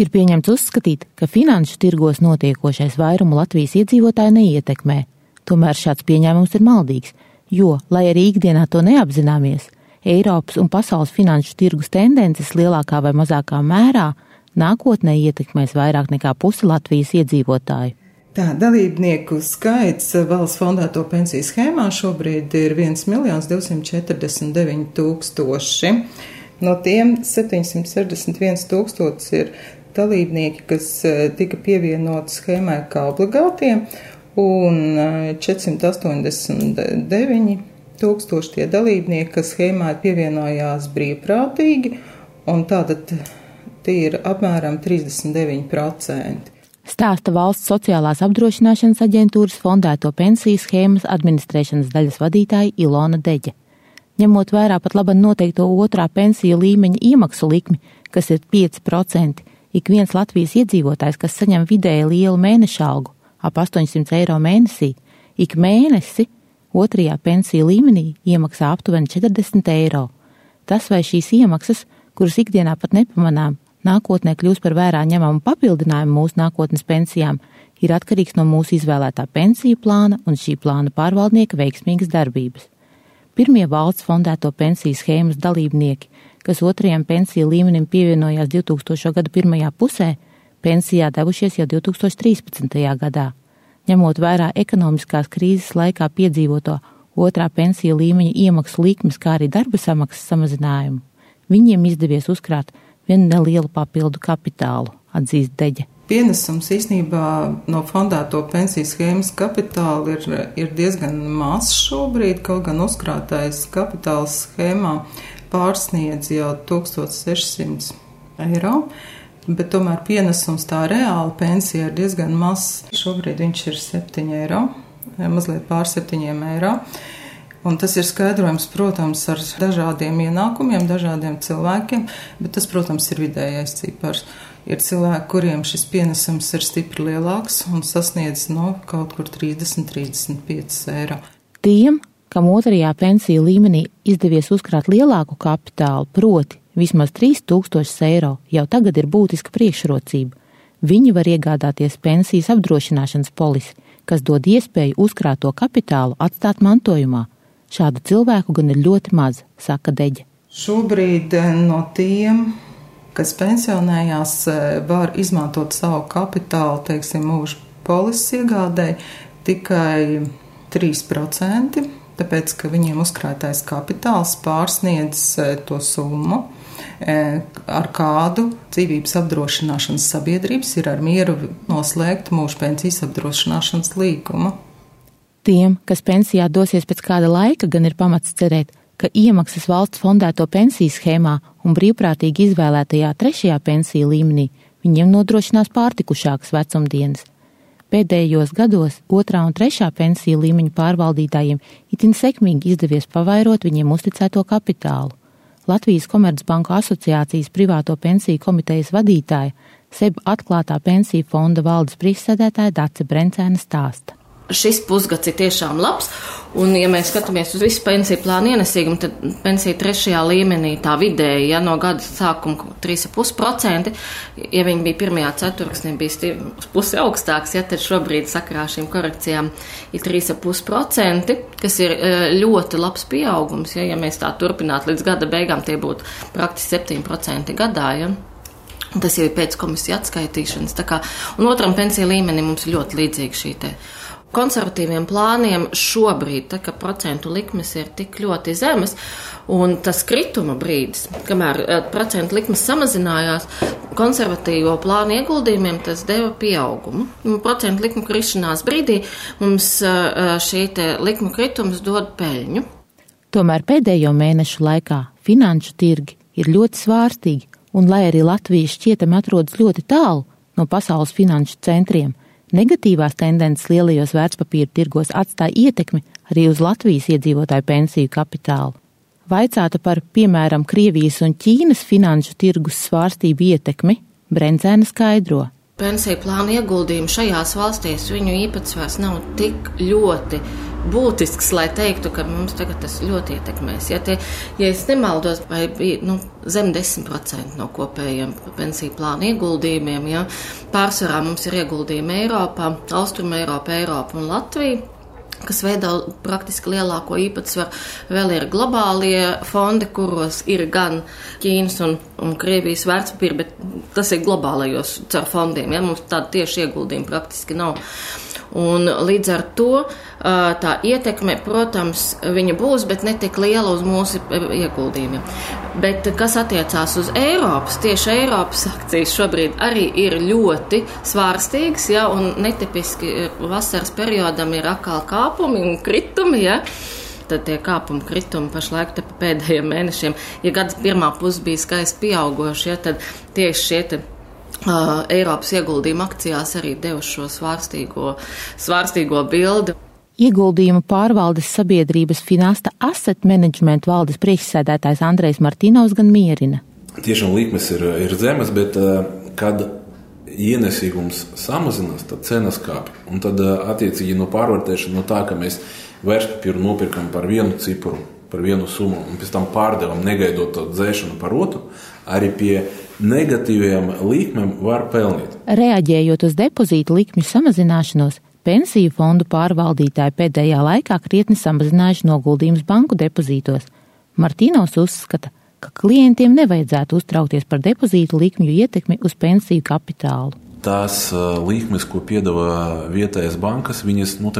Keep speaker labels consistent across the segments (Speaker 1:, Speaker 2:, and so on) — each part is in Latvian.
Speaker 1: Ir pieņemts uzskatīt, ka finanšu tirgos notiekošais vairumu Latvijas iedzīvotāju neietekmē. Tomēr šāds pieņēmums ir maldīgs, jo, lai arī ikdienā to neapzināmies, Eiropas un pasaules finanšu tirgus tendences lielākā vai mazākā mērā nākotnē ietekmēs vairāk nekā pusi Latvijas iedzīvotāju.
Speaker 2: Tā dalībnieku skaits valsts fondēto pensiju schēmā šobrīd ir 1 249 tūkstoši. No tiem 761 tūkstoši ir dalībnieki, kas eh, tika pievienoti schēmai kā obligātiem, un 489 eh, tūkstoši tie dalībnieki, kas schēmā pievienojās brīvprātīgi, un tātad tie ir apmēram 39%.
Speaker 1: Stāsta valsts sociālās apdrošināšanas aģentūras fondēto pensiju schēmas administrēšanas daļas vadītāja Ilona Deģe. Ņemot vērā pat labi noteikto otrā pensiju līmeņa iemaksu likmi, kas ir 5%, ik viens Latvijas iedzīvotājs, kas saņem vidēji lielu mēneša algu, ap 800 eiro mēnesī, ik mēnesi otrajā pensiju līmenī iemaksā aptuveni 40 eiro. Tas vai šīs iemaksas, kuras ikdienā pat nepamanām, nākotnē kļūs par vērā ņemamu papildinājumu mūsu nākotnes pensijām, ir atkarīgs no mūsu izvēlētā pensiju plāna un šī plāna pārvaldnieka veiksmīgas darbības. Pirmie valsts fondēto pensiju schēmas dalībnieki kas otrajam pensiju līmenim pievienojās 2000. gada pirmajā pusē, pensijā devušies jau 2013. gadā. Ņemot vērā ekonomiskās krīzes laikā piedzīvoto otrā pensiju līmeņa iemaksu likmes, kā arī darba samaksas samazinājumu, viņiem izdevies uzkrāt vienu nelielu papildu kapitālu, atzīst Deģe.
Speaker 2: Pienesums īstenībā no fondēto pensiju schēmas kapitāla ir, ir diezgan mazs šobrīd, kaut gan uzkrātais kapitāls schēmā pārsniedz jau 1600 eiro. Bet tomēr pienesums tā reāla pensija ir diezgan mazs. Šobrīd viņš ir 7 eiro, mazliet pār 7 eiro. Un tas ir skaidrojams, protams, ar dažādiem ienākumiem, dažādiem cilvēkiem, bet tas, protams, ir vidējais cipars. Ir cilvēki, kuriem šis pienesums ir stipri lielāks un sasniedz no kaut kur 30, 35 eiro.
Speaker 1: Tiem, kam otrajā pensiju līmenī izdevies uzkrāt lielāku kapitālu, proti vismaz 3000 eiro, jau tagad ir būtiska priekšrocība. Viņi var iegādāties pensijas apdrošināšanas polisi, kas dod iespēju uzkrāto kapitālu atstāt mantojumā. Šādu cilvēku gan ir ļoti maz, saka Deģe.
Speaker 2: Šobrīd eh, no tiem, kas pensionējās, eh, var izmantot savu kapitālu, teiksim, mūža polises iegādēji tikai 3% tāpēc ka viņiem uzkrātais kapitāls pārsniedz e, to summu, e, ar kādu dzīvības apdrošināšanas sabiedrības ir ar mieru noslēgt mūža pensijas apdrošināšanas līgumu.
Speaker 1: Tiem, kas pensijā dosies pēc kāda laika, gan ir pamats cerēt, ka iemaksas valsts fondēto pensiju schēmā un brīvprātīgi izvēlētajā trešajā pensiju līmenī viņiem nodrošinās pārtikušākas vecumdienas, Pēdējos gados otrā un trešā pensiju līmeņa pārvaldītājiem itin sekmīgi izdevies pavairot viņiem uzticēto kapitālu. Latvijas Komercbanku asociācijas privāto pensiju komitejas vadītāja, SEB atklātā pensiju fonda valdes priekšsēdētāja Dace Brencēna stāsta
Speaker 3: šis pusgads ir tiešām labs. Un, ja mēs skatāmies uz visu pensiju plānu ienesīgumu, tad pensija trešajā līmenī tā vidēji, ja no gada sākuma 3,5%, ja viņi bija pirmajā ceturksnī, bija pusi augstāks, ja tad šobrīd sakarā šīm korekcijām ir 3,5%, kas ir e, ļoti labs pieaugums. Ja, ja mēs tā turpinātu līdz gada beigām, tie būtu praktiski 7% gadā. Ja. Tas jau ir pēc komisijas atskaitīšanas. Kā, un otram pensiju līmenim mums ir ļoti līdzīga šī te konservatīviem plāniem šobrīd, tā, ka procentu likmes ir tik ļoti zemes, un tas krituma brīdis, kamēr eh, procentu likmes samazinājās, konservatīvo plānu ieguldījumiem tas deva pieaugumu. Un procentu likmu krišanās brīdī mums eh, šī likmu kritums dod peļņu.
Speaker 1: Tomēr pēdējo mēnešu laikā finanšu tirgi ir ļoti svārstīgi, un lai arī Latvija šķietami atrodas ļoti tālu no pasaules finanšu centriem, Negatīvās tendences lielajos vērtspapīra tirgos atstāja ietekmi arī uz Latvijas iedzīvotāju pensiju kapitālu. Vaicāta par, piemēram, Krievijas un Ķīnas finanšu tirgus svārstību ietekmi, Brencēna skaidro.
Speaker 3: Pensiju plānu ieguldījumu šajās valstīs, viņu īpatsvars nav tik ļoti būtisks, lai teiktu, ka mums tagad tas ļoti ietekmēs. Ja, tie, ja es nemaldos, vai bija nu, zem 10% no kopējiem pensiju plānu ieguldījumiem, ja, pārsvarā mums ir ieguldījumi Eiropā, Austrum Eiropa, Eiropa un Latvija kas veido praktiski lielāko īpatsvaru. Vēl ir globālie fondi, kuros ir gan Ķīnas un, un Krievijas vērtspapīri, bet tas ir globālajos caur fondiem. Ja? Mums tāda tieši ieguldījuma praktiski nav. Un līdz ar to tā ietekme, protams, viņa būs, bet ne tik liela uz mūsu ieguldījumiem. Bet kas attiecās uz Eiropas, tieši Eiropas akcijas šobrīd arī ir ļoti svārstīgas, ja, un netipiski vasaras periodam ir atkal kāpumi un kritumi. Ja tad tie kāpuma kritumi pašlaik pa pēdējiem mēnešiem, ja gads pirmā puse bija skaisti pieaugoši, ja, tad tieši šie Uh, Eiropas ieguldījuma akcijās arī devuši šo svārstīgo, svārstīgo bildi.
Speaker 1: Ieguldījumu pārvaldes sabiedrības Finasta Asset Management valdes priekšsēdētājs Andrejs Martinovs gan mierina.
Speaker 4: Tiešām likmes ir, ir zemes, bet kad ienesīgums samazinās, tad cenas kāpj. Un tad attiecīgi no pārvērtēšana no tā, ka mēs vērtspapīru nopirkam par vienu cipru, par vienu summu un pēc tam pārdevam, negaidot to dzēšanu par otru, arī pie negatīviem likmēm var pelnīt.
Speaker 1: Reaģējot uz depozītu likmju samazināšanos, pensiju fondu pārvaldītāji pēdējā laikā krietni samazinājuši noguldījumus banku depozītos. Martīnos uzskata, ka klientiem nevajadzētu uztraukties par depozītu likmju ietekmi uz pensiju kapitālu.
Speaker 4: Tās uh, likmes, ko piedāvā vietējais bankas, viņas nu,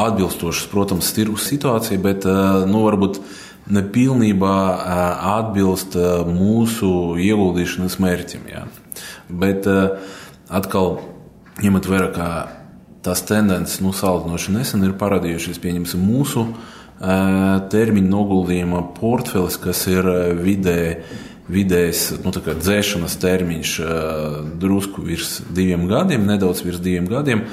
Speaker 4: atbilstošas, protams, tirgus situācijai, bet uh, nu, varbūt nepilnībā atbilst mūsu ieguldīšanas mērķim. Jā. Bet atkal, ņemot vērā, ka tās tendences nu, salīdzinoši nesen ir parādījušās, pieņemsim, mūsu termiņu noguldījuma portfelis, kas ir vidē, vidējs nu, dzēšanas termiņš drusku virs diviem gadiem, nedaudz virs diviem gadiem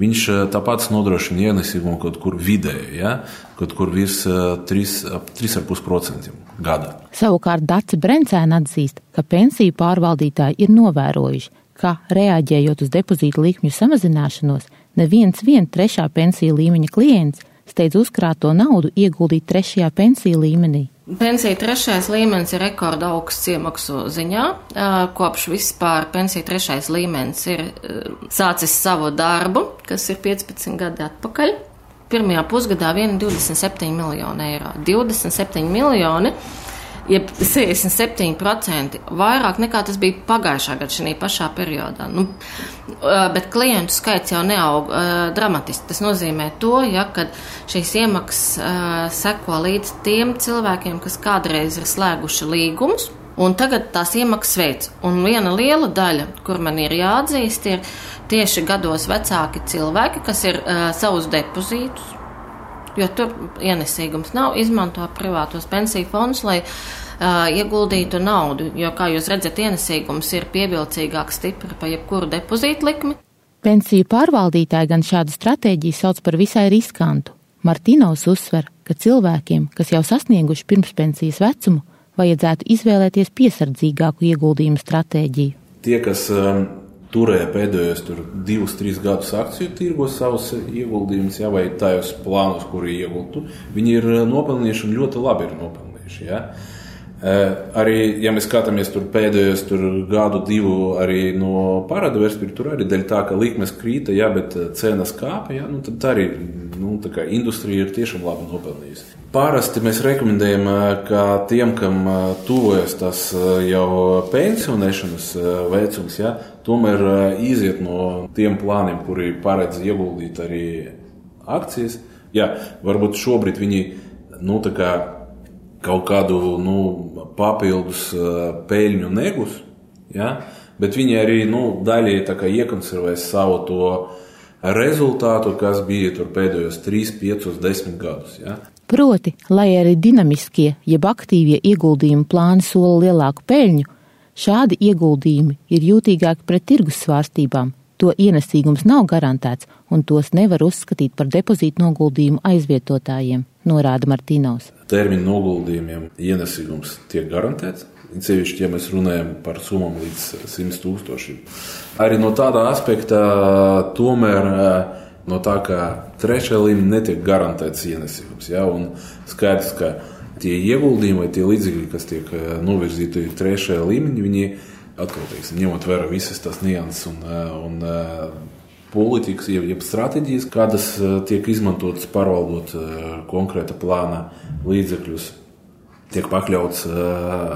Speaker 4: viņš eh, tāpat nodrošina ienesīgumu kaut kur vidēji, ja? kaut kur virs 3,5% eh, gada.
Speaker 1: Savukārt Dārsa Brencēna atzīst, ka pensiju pārvaldītāji ir novērojuši, ka reaģējot uz depozītu likmju samazināšanos, neviens vien trešā pensiju līmeņa klients steidz uzkrāto naudu ieguldīt trešajā pensiju līmenī.
Speaker 3: Pensija trešais līmenis ir rekorda augsts iemaksu ziņā. Kopš vispār pensija trešais līmenis ir sācis savu darbu, kas ir 15 gadi atpakaļ. Pirmajā pusgadā 1,27 miljonu eiro. 27 miljoni jeb 67% vairāk nekā tas bija pagājušā gada šī pašā periodā. Nu, bet klientu skaits jau neaug uh, dramatiski. Tas nozīmē to, ja, ka šīs iemaksas uh, seko līdz tiem cilvēkiem, kas kādreiz ir slēguši līgumus. Un tagad tās iemaksas veids. Un viena liela daļa, kur man ir jāatzīst, ir tieši gados vecāki cilvēki, kas ir uh, savus depozītus jo tur ienesīgums nav. Izmanto privātos pensiju fondus, lai uh, ieguldītu naudu, jo, kā jūs redzat, ienesīgums ir pievilcīgāks stipri pa jebkuru depozītu likmi.
Speaker 1: Pensiju pārvaldītāji gan šādu stratēģiju sauc par visai riskantu. Martīnaus uzsver, ka cilvēkiem, kas jau sasnieguši pirmspensijas vecumu, vajadzētu izvēlēties piesardzīgāku ieguldījumu stratēģiju.
Speaker 4: Tie, kas um, turēja pēdējos tur, divus, trīs gadus akciju tirgos savus ieguldījumus, ja, vai tajos plānos, kur iegultu. Viņi ir eh, nopelnījuši un ļoti labi ir nopelnījuši. Ja. Eh, arī, ja mēs skatāmies tur pēdējos tur gadu, divu arī no parāda vērtspapīra, tur arī dēļ tā, ka likmes krīta, ja, bet eh, cenas kāpa, ja, nu, tad arī nu, industrija ir tiešām labi nopelnījusi. Parasti mēs rekomendējam, ka tiem, kam tuvojas tas jau pensionēšanas vecums, ja, tomēr iziet no tiem plāniem, kuri paredz ieguldīt arī akcijas. Jā, varbūt šobrīd viņi nu, kā kaut kādu nu, papildus peļņu negus, ja, bet viņi arī nu, daļai iekonservēs savu to rezultātu, kas bija tur pēdējos 3, 5, 10 gadus. Ja.
Speaker 1: Proti, lai arī dinamiskie, jeb aktīvie ieguldījumu plāni sola lielāku peļņu, šādi ieguldījumi ir jūtīgāki pret tirgus svārstībām, to ienesīgums nav garantēts un tos nevar uzskatīt par depozītu noguldījumu aizvietotājiem, norāda Martīnaus.
Speaker 4: Termiņu noguldījumiem ienesīgums tiek garantēts, Cevišķi, ja mēs runājam par summām līdz 100 tūkstošiem. Arī no tāda aspekta, tomēr no tā, ka trešajā līmenī netiek garantēts ienesījums. Ja? Un skaidrs, ka tie ieguldījumi vai tie līdzekļi, kas tiek novirzīti trešajā līmenī, viņi atkal teiksim, ņemot vērā visas tās nianses un, un politikas, jeb, jeb stratēģijas, kādas tiek izmantotas pārvaldot konkrēta plāna līdzekļus tiek pakļauts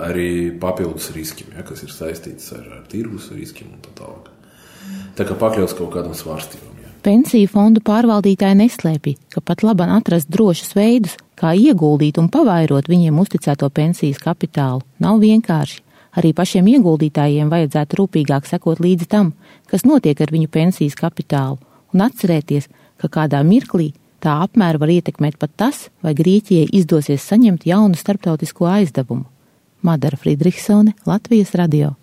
Speaker 4: arī papildus riskiem, ja, kas ir saistīts ar, ar tirgus riskiem un tā tālāk. Tā kā pakļauts kaut kādam svārstībam. Ja.
Speaker 1: Pensiju fondu pārvaldītāji neslēpj, ka pat labam atrast drošus veidus, kā ieguldīt un pavairot viņiem uzticēto pensijas kapitālu, nav vienkārši. Arī pašiem ieguldītājiem vajadzētu rūpīgāk sekot līdzi tam, kas notiek ar viņu pensijas kapitālu, un atcerēties, ka kādā mirklī Tā apmēru var ietekmēt pat tas, vai Grieķijai izdosies saņemt jaunu starptautisko aizdevumu. Madara Friedrichsone, Latvijas radio.